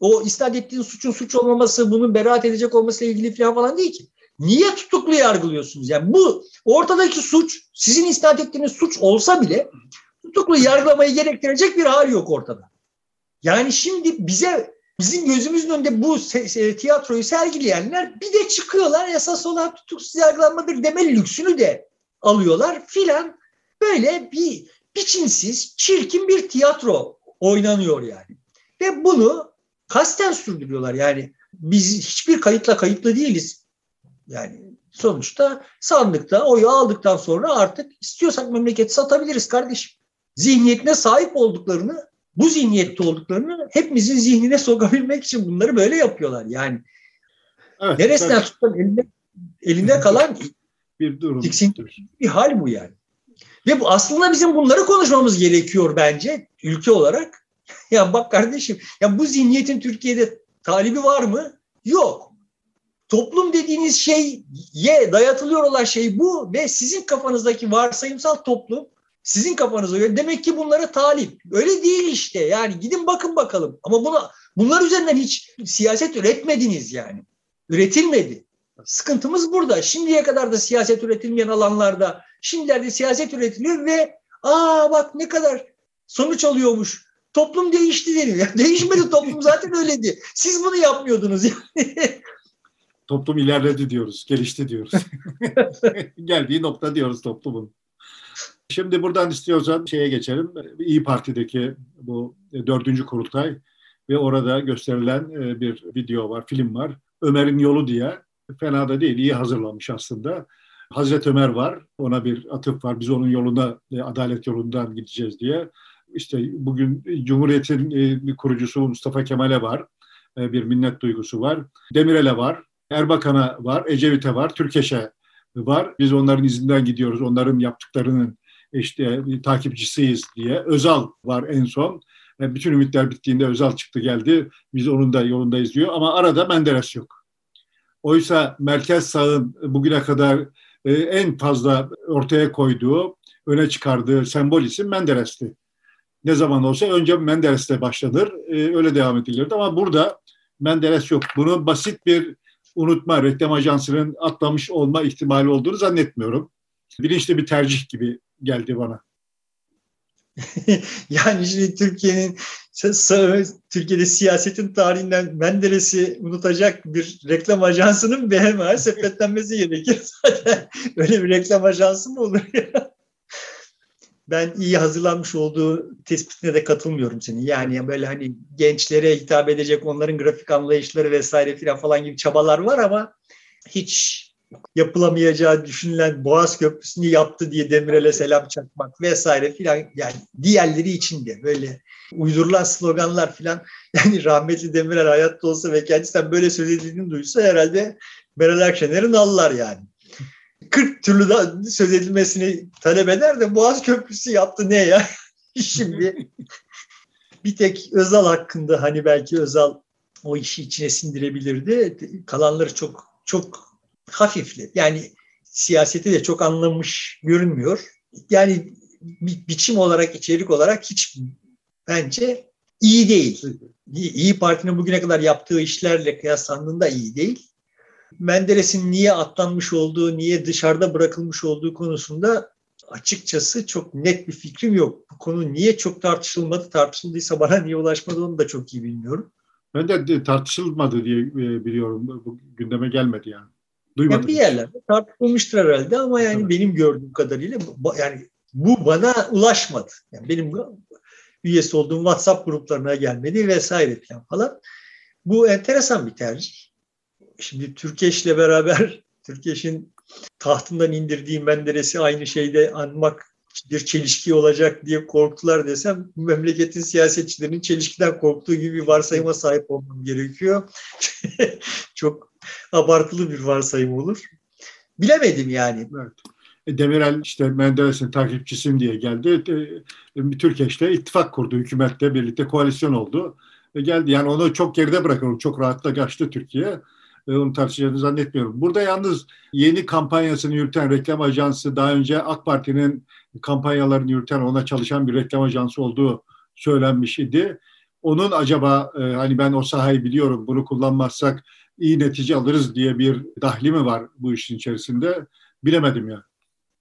S2: o isnat ettiğin suçun suç olmaması, bunun beraat edecek olmasıyla ilgili falan falan değil ki. Niye tutuklu yargılıyorsunuz? Yani bu ortadaki suç sizin isnat ettiğiniz suç olsa bile tutuklu yargılamayı gerektirecek bir hal yok ortada. Yani şimdi bize bizim gözümüzün önünde bu tiyatroyu sergileyenler bir de çıkıyorlar esas olan tutuksuz yargılanmadır deme lüksünü de alıyorlar filan. Böyle bir biçimsiz, çirkin bir tiyatro oynanıyor yani. Ve bunu kasten sürdürüyorlar. Yani biz hiçbir kayıtla kayıtlı değiliz. Yani sonuçta sandıkta oyu aldıktan sonra artık istiyorsak memleketi satabiliriz kardeşim. Zihniyetine sahip olduklarını, bu zihniyette olduklarını hepimizin zihnine sokabilmek için bunları böyle yapıyorlar. Yani evet, neresinden evet. tutsan elinde, elinde kalan bir durum. bir hal bu yani. Ve bu aslında bizim bunları konuşmamız gerekiyor bence ülke olarak. (laughs) ya bak kardeşim ya bu zihniyetin Türkiye'de talibi var mı? Yok. Toplum dediğiniz şey ye dayatılıyor olan şey bu ve sizin kafanızdaki varsayımsal toplum sizin kafanıza göre demek ki bunlara talip. Öyle değil işte. Yani gidin bakın bakalım. Ama buna bunlar üzerinden hiç siyaset üretmediniz yani. Üretilmedi. Sıkıntımız burada. Şimdiye kadar da siyaset üretilmeyen alanlarda şimdilerde siyaset üretiliyor ve aa bak ne kadar sonuç alıyormuş toplum değişti deniyor. değişmedi toplum zaten öyleydi. Siz bunu yapmıyordunuz yani. (laughs)
S1: Toplum ilerledi diyoruz, gelişti diyoruz. (laughs) Geldiği nokta diyoruz toplumun. Şimdi buradan istiyorsan şeye geçelim. İyi Parti'deki bu dördüncü kurultay ve orada gösterilen e, bir video var, film var. Ömer'in Yolu diye. Fena da değil, iyi hazırlanmış aslında. Hazreti Ömer var, ona bir atıf var. Biz onun yolunda, e, adalet yolundan gideceğiz diye işte bugün Cumhuriyet'in e, bir kurucusu Mustafa Kemal'e var. E, bir minnet duygusu var. Demirel'e var. Erbakan'a var. Ecevit'e var. Türkeş'e var. Biz onların izinden gidiyoruz. Onların yaptıklarının işte takipçisiyiz diye. Özal var en son. Bütün ümitler bittiğinde Özal çıktı geldi. Biz onun da yolundayız diyor. Ama arada Menderes yok. Oysa merkez sağın bugüne kadar en fazla ortaya koyduğu, öne çıkardığı sembol isim Menderes'ti ne zaman olsa önce Menderes'te başlanır. E, öyle devam edilirdi ama burada Menderes yok. Bunu basit bir unutma, reklam ajansının atlamış olma ihtimali olduğunu zannetmiyorum. Bilinçli bir tercih gibi geldi bana. (laughs)
S2: yani şimdi Türkiye'nin Türkiye'de siyasetin tarihinden Menderes'i unutacak bir reklam ajansının BHM'ye sepetlenmesi gerekir (laughs) zaten. Öyle bir reklam ajansı mı olur ya? (laughs) ben iyi hazırlanmış olduğu tespitine de katılmıyorum senin. Yani böyle hani gençlere hitap edecek onların grafik anlayışları vesaire filan falan gibi çabalar var ama hiç yapılamayacağı düşünülen Boğaz Köprüsü'nü yaptı diye Demirel'e selam çakmak vesaire filan yani diğerleri için de böyle uydurulan sloganlar filan (laughs) yani rahmetli Demirel hayatta olsa ve kendisinden böyle söz edildiğini duysa herhalde Meral Akşener'in allar yani. 40 türlü da söz edilmesini talep eder de Boğaz Köprüsü yaptı ne ya? (laughs) Şimdi bir tek Özal hakkında hani belki Özal o işi içine sindirebilirdi. Kalanları çok çok hafifli. Yani siyaseti de çok anlamış görünmüyor. Yani bi biçim olarak, içerik olarak hiç bence iyi değil. İyi Parti'nin bugüne kadar yaptığı işlerle kıyaslandığında iyi değil. Menderes'in niye atlanmış olduğu, niye dışarıda bırakılmış olduğu konusunda açıkçası çok net bir fikrim yok. Bu konu niye çok tartışılmadı, tartışıldıysa bana niye ulaşmadı onu da çok iyi bilmiyorum.
S1: Ben de tartışılmadı diye e, biliyorum. Bu gündeme gelmedi yani. Duymadım.
S2: Yani bir yerlerde tartışılmıştır herhalde ama yani evet. benim gördüğüm kadarıyla yani bu bana ulaşmadı. Yani benim üyesi olduğum WhatsApp gruplarına gelmedi vesaire falan. Bu enteresan bir tercih şimdi Türkeş'le beraber (laughs) Türkeş'in tahtından indirdiği Menderes'i aynı şeyde anmak bir çelişki olacak diye korktular desem memleketin siyasetçilerinin çelişkiden korktuğu gibi bir varsayıma sahip olmam gerekiyor. (laughs) Çok (laughs) abartılı bir varsayım olur. Bilemedim yani.
S1: Evet. E, Demirel işte Menderes'in takipçisim diye geldi. E, Türkeş'le ittifak kurdu. Hükümetle birlikte koalisyon oldu. E, geldi. Yani onu çok geride bırakalım. Çok rahatla kaçtı Türkiye. Onu tartışacağını zannetmiyorum. Burada yalnız yeni kampanyasını yürüten reklam ajansı daha önce AK Parti'nin kampanyalarını yürüten ona çalışan bir reklam ajansı olduğu söylenmiş idi. Onun acaba hani ben o sahayı biliyorum bunu kullanmazsak iyi netice alırız diye bir dahli mi var bu işin içerisinde? Bilemedim ya.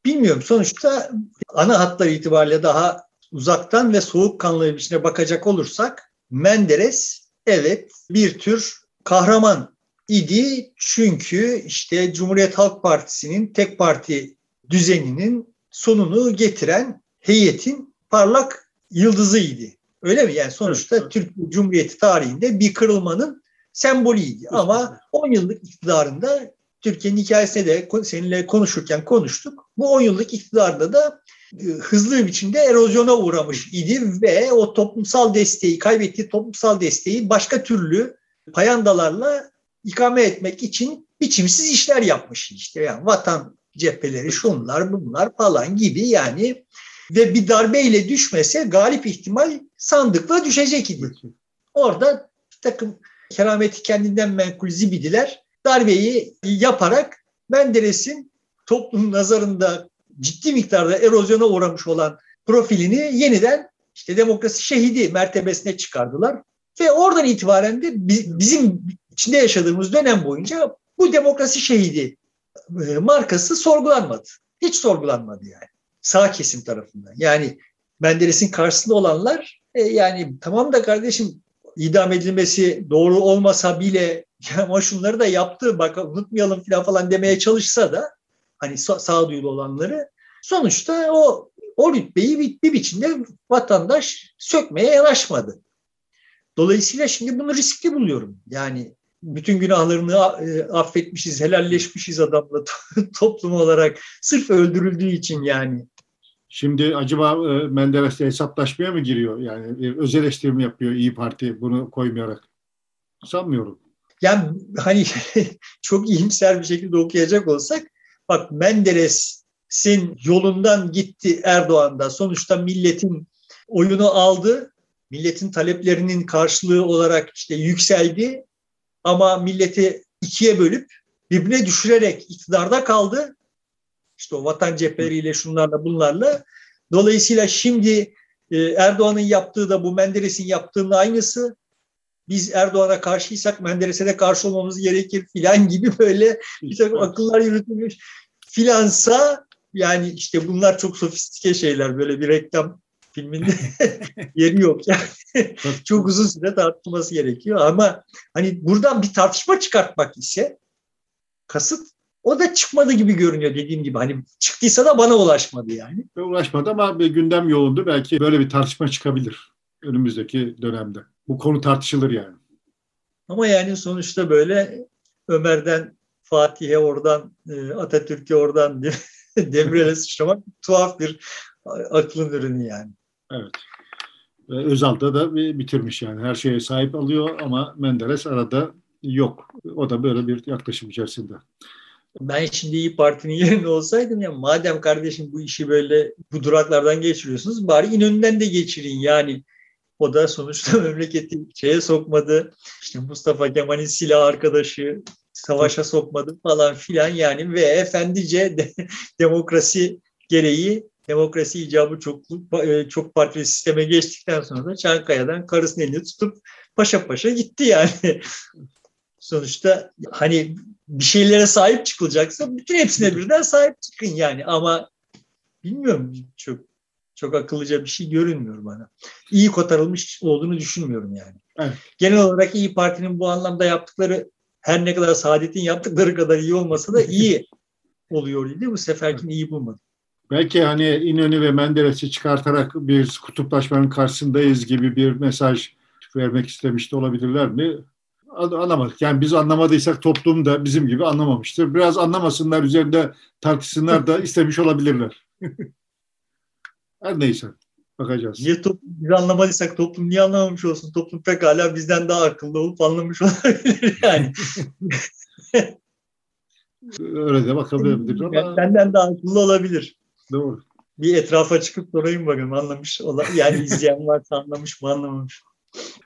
S2: Bilmiyorum. Sonuçta ana hatlar itibariyle daha uzaktan ve soğukkanlı bir biçimde bakacak olursak Menderes evet bir tür kahraman idi. Çünkü işte Cumhuriyet Halk Partisi'nin tek parti düzeninin sonunu getiren heyetin parlak yıldızıydı. Öyle mi? Yani sonuçta evet, Türk Cumhuriyeti tarihinde bir kırılmanın sembolüydü. Ama 10 yıllık iktidarında Türkiye'nin hikayesine de seninle konuşurken konuştuk. Bu 10 yıllık iktidarda da e, hızlı bir biçimde erozyona uğramış idi ve o toplumsal desteği, kaybettiği toplumsal desteği başka türlü payandalarla ikame etmek için biçimsiz işler yapmış işte. Yani vatan cepheleri şunlar bunlar falan gibi yani ve bir darbeyle düşmese galip ihtimal sandıkla düşecek idi. Orada bir takım kerameti kendinden menkul zibidiler darbeyi yaparak Menderes'in toplum nazarında ciddi miktarda erozyona uğramış olan profilini yeniden işte demokrasi şehidi mertebesine çıkardılar. Ve oradan itibaren de bizim içinde yaşadığımız dönem boyunca bu demokrasi şehidi e, markası sorgulanmadı. Hiç sorgulanmadı yani. Sağ kesim tarafından. Yani Menderes'in karşısında olanlar e, yani tamam da kardeşim idam edilmesi doğru olmasa bile (laughs) ama şunları da yaptı bak unutmayalım falan falan demeye çalışsa da hani sağduyulu olanları sonuçta o o rütbeyi bir, bir biçimde vatandaş sökmeye yanaşmadı. Dolayısıyla şimdi bunu riskli buluyorum. Yani bütün günahlarını e, affetmişiz, helalleşmişiz adamla (laughs) toplum olarak. Sırf öldürüldüğü için yani.
S1: Şimdi acaba e, Menderes'le hesaplaşmaya mı giriyor? Yani bir öz eleştirim yapıyor İyi Parti bunu koymayarak. Sanmıyorum.
S2: Yani hani (laughs) çok iyimser bir şekilde okuyacak olsak bak Menderes'in yolundan gitti Erdoğan'da. Sonuçta milletin oyunu aldı. Milletin taleplerinin karşılığı olarak işte yükseldi ama milleti ikiye bölüp birbirine düşürerek iktidarda kaldı. İşte o vatan cepheleriyle şunlarla bunlarla. Dolayısıyla şimdi e, Erdoğan'ın yaptığı da bu Menderes'in yaptığının aynısı. Biz Erdoğan'a karşıysak Menderes'e de karşı olmamız gerekir filan (laughs) gibi böyle bir takım akıllar yürütülmüş. Filansa yani işte bunlar çok sofistike şeyler böyle bir reklam filminde (laughs) yeri yok yani. Çok uzun süre tartışılması gerekiyor ama hani buradan bir tartışma çıkartmak ise kasıt o da çıkmadı gibi görünüyor dediğim gibi. Hani çıktıysa da bana ulaşmadı yani.
S1: Ulaşmadı ama bir gündem yoğundu. Belki böyle bir tartışma çıkabilir önümüzdeki dönemde. Bu konu tartışılır yani.
S2: Ama yani sonuçta böyle Ömer'den Fatih'e oradan e, Atatürk'e oradan (laughs) Demirel'e sıçramak tuhaf bir aklın ürünü yani.
S1: Evet. Özal'da da bitirmiş yani. Her şeye sahip alıyor ama Menderes arada yok. O da böyle bir yaklaşım içerisinde.
S2: Ben şimdi İyi Parti'nin (laughs) yerinde olsaydım ya madem kardeşim bu işi böyle bu duraklardan geçiriyorsunuz bari İnönü'nden de geçirin yani. O da sonuçta (laughs) memleketi şeye sokmadı. İşte Mustafa Kemal'in silah arkadaşı savaşa sokmadı falan filan yani ve efendice de, (laughs) demokrasi gereği demokrasi icabı çok, e, çok partili sisteme geçtikten sonra da Çankaya'dan karısının elini tutup paşa paşa gitti yani. Sonuçta hani bir şeylere sahip çıkılacaksa bütün hepsine birden sahip çıkın yani ama bilmiyorum çok çok akıllıca bir şey görünmüyor bana. İyi kotarılmış olduğunu düşünmüyorum yani. Evet. Genel olarak İyi Parti'nin bu anlamda yaptıkları her ne kadar Saadet'in yaptıkları kadar iyi olmasa da iyi oluyor değil Bu seferkini iyi bulmadım.
S1: Belki hani İnönü ve Menderes'i çıkartarak bir kutuplaşmanın karşısındayız gibi bir mesaj vermek istemiş de olabilirler mi? Anlamadık. Yani biz anlamadıysak toplum da bizim gibi anlamamıştır. Biraz anlamasınlar üzerinde tartışsınlar da istemiş olabilirler. (laughs) Her neyse. Bakacağız.
S2: Niye toplum, biz anlamadıysak toplum niye anlamamış olsun? Toplum pekala bizden daha akıllı olup anlamış (laughs) olabilir yani. (laughs)
S1: Öyle de bakabilir ama.
S2: Yani senden daha akıllı olabilir.
S1: Doğru.
S2: Bir etrafa çıkıp sorayım bakalım anlamış. olan- Yani izleyen varsa anlamış mı anlamamış. mı?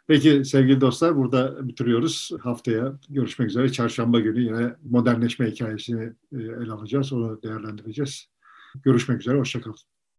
S1: Peki sevgili dostlar burada bitiriyoruz. Haftaya görüşmek üzere. Çarşamba günü yine modernleşme hikayesini e, ele alacağız. Onu değerlendireceğiz. Görüşmek üzere. Hoşçakalın.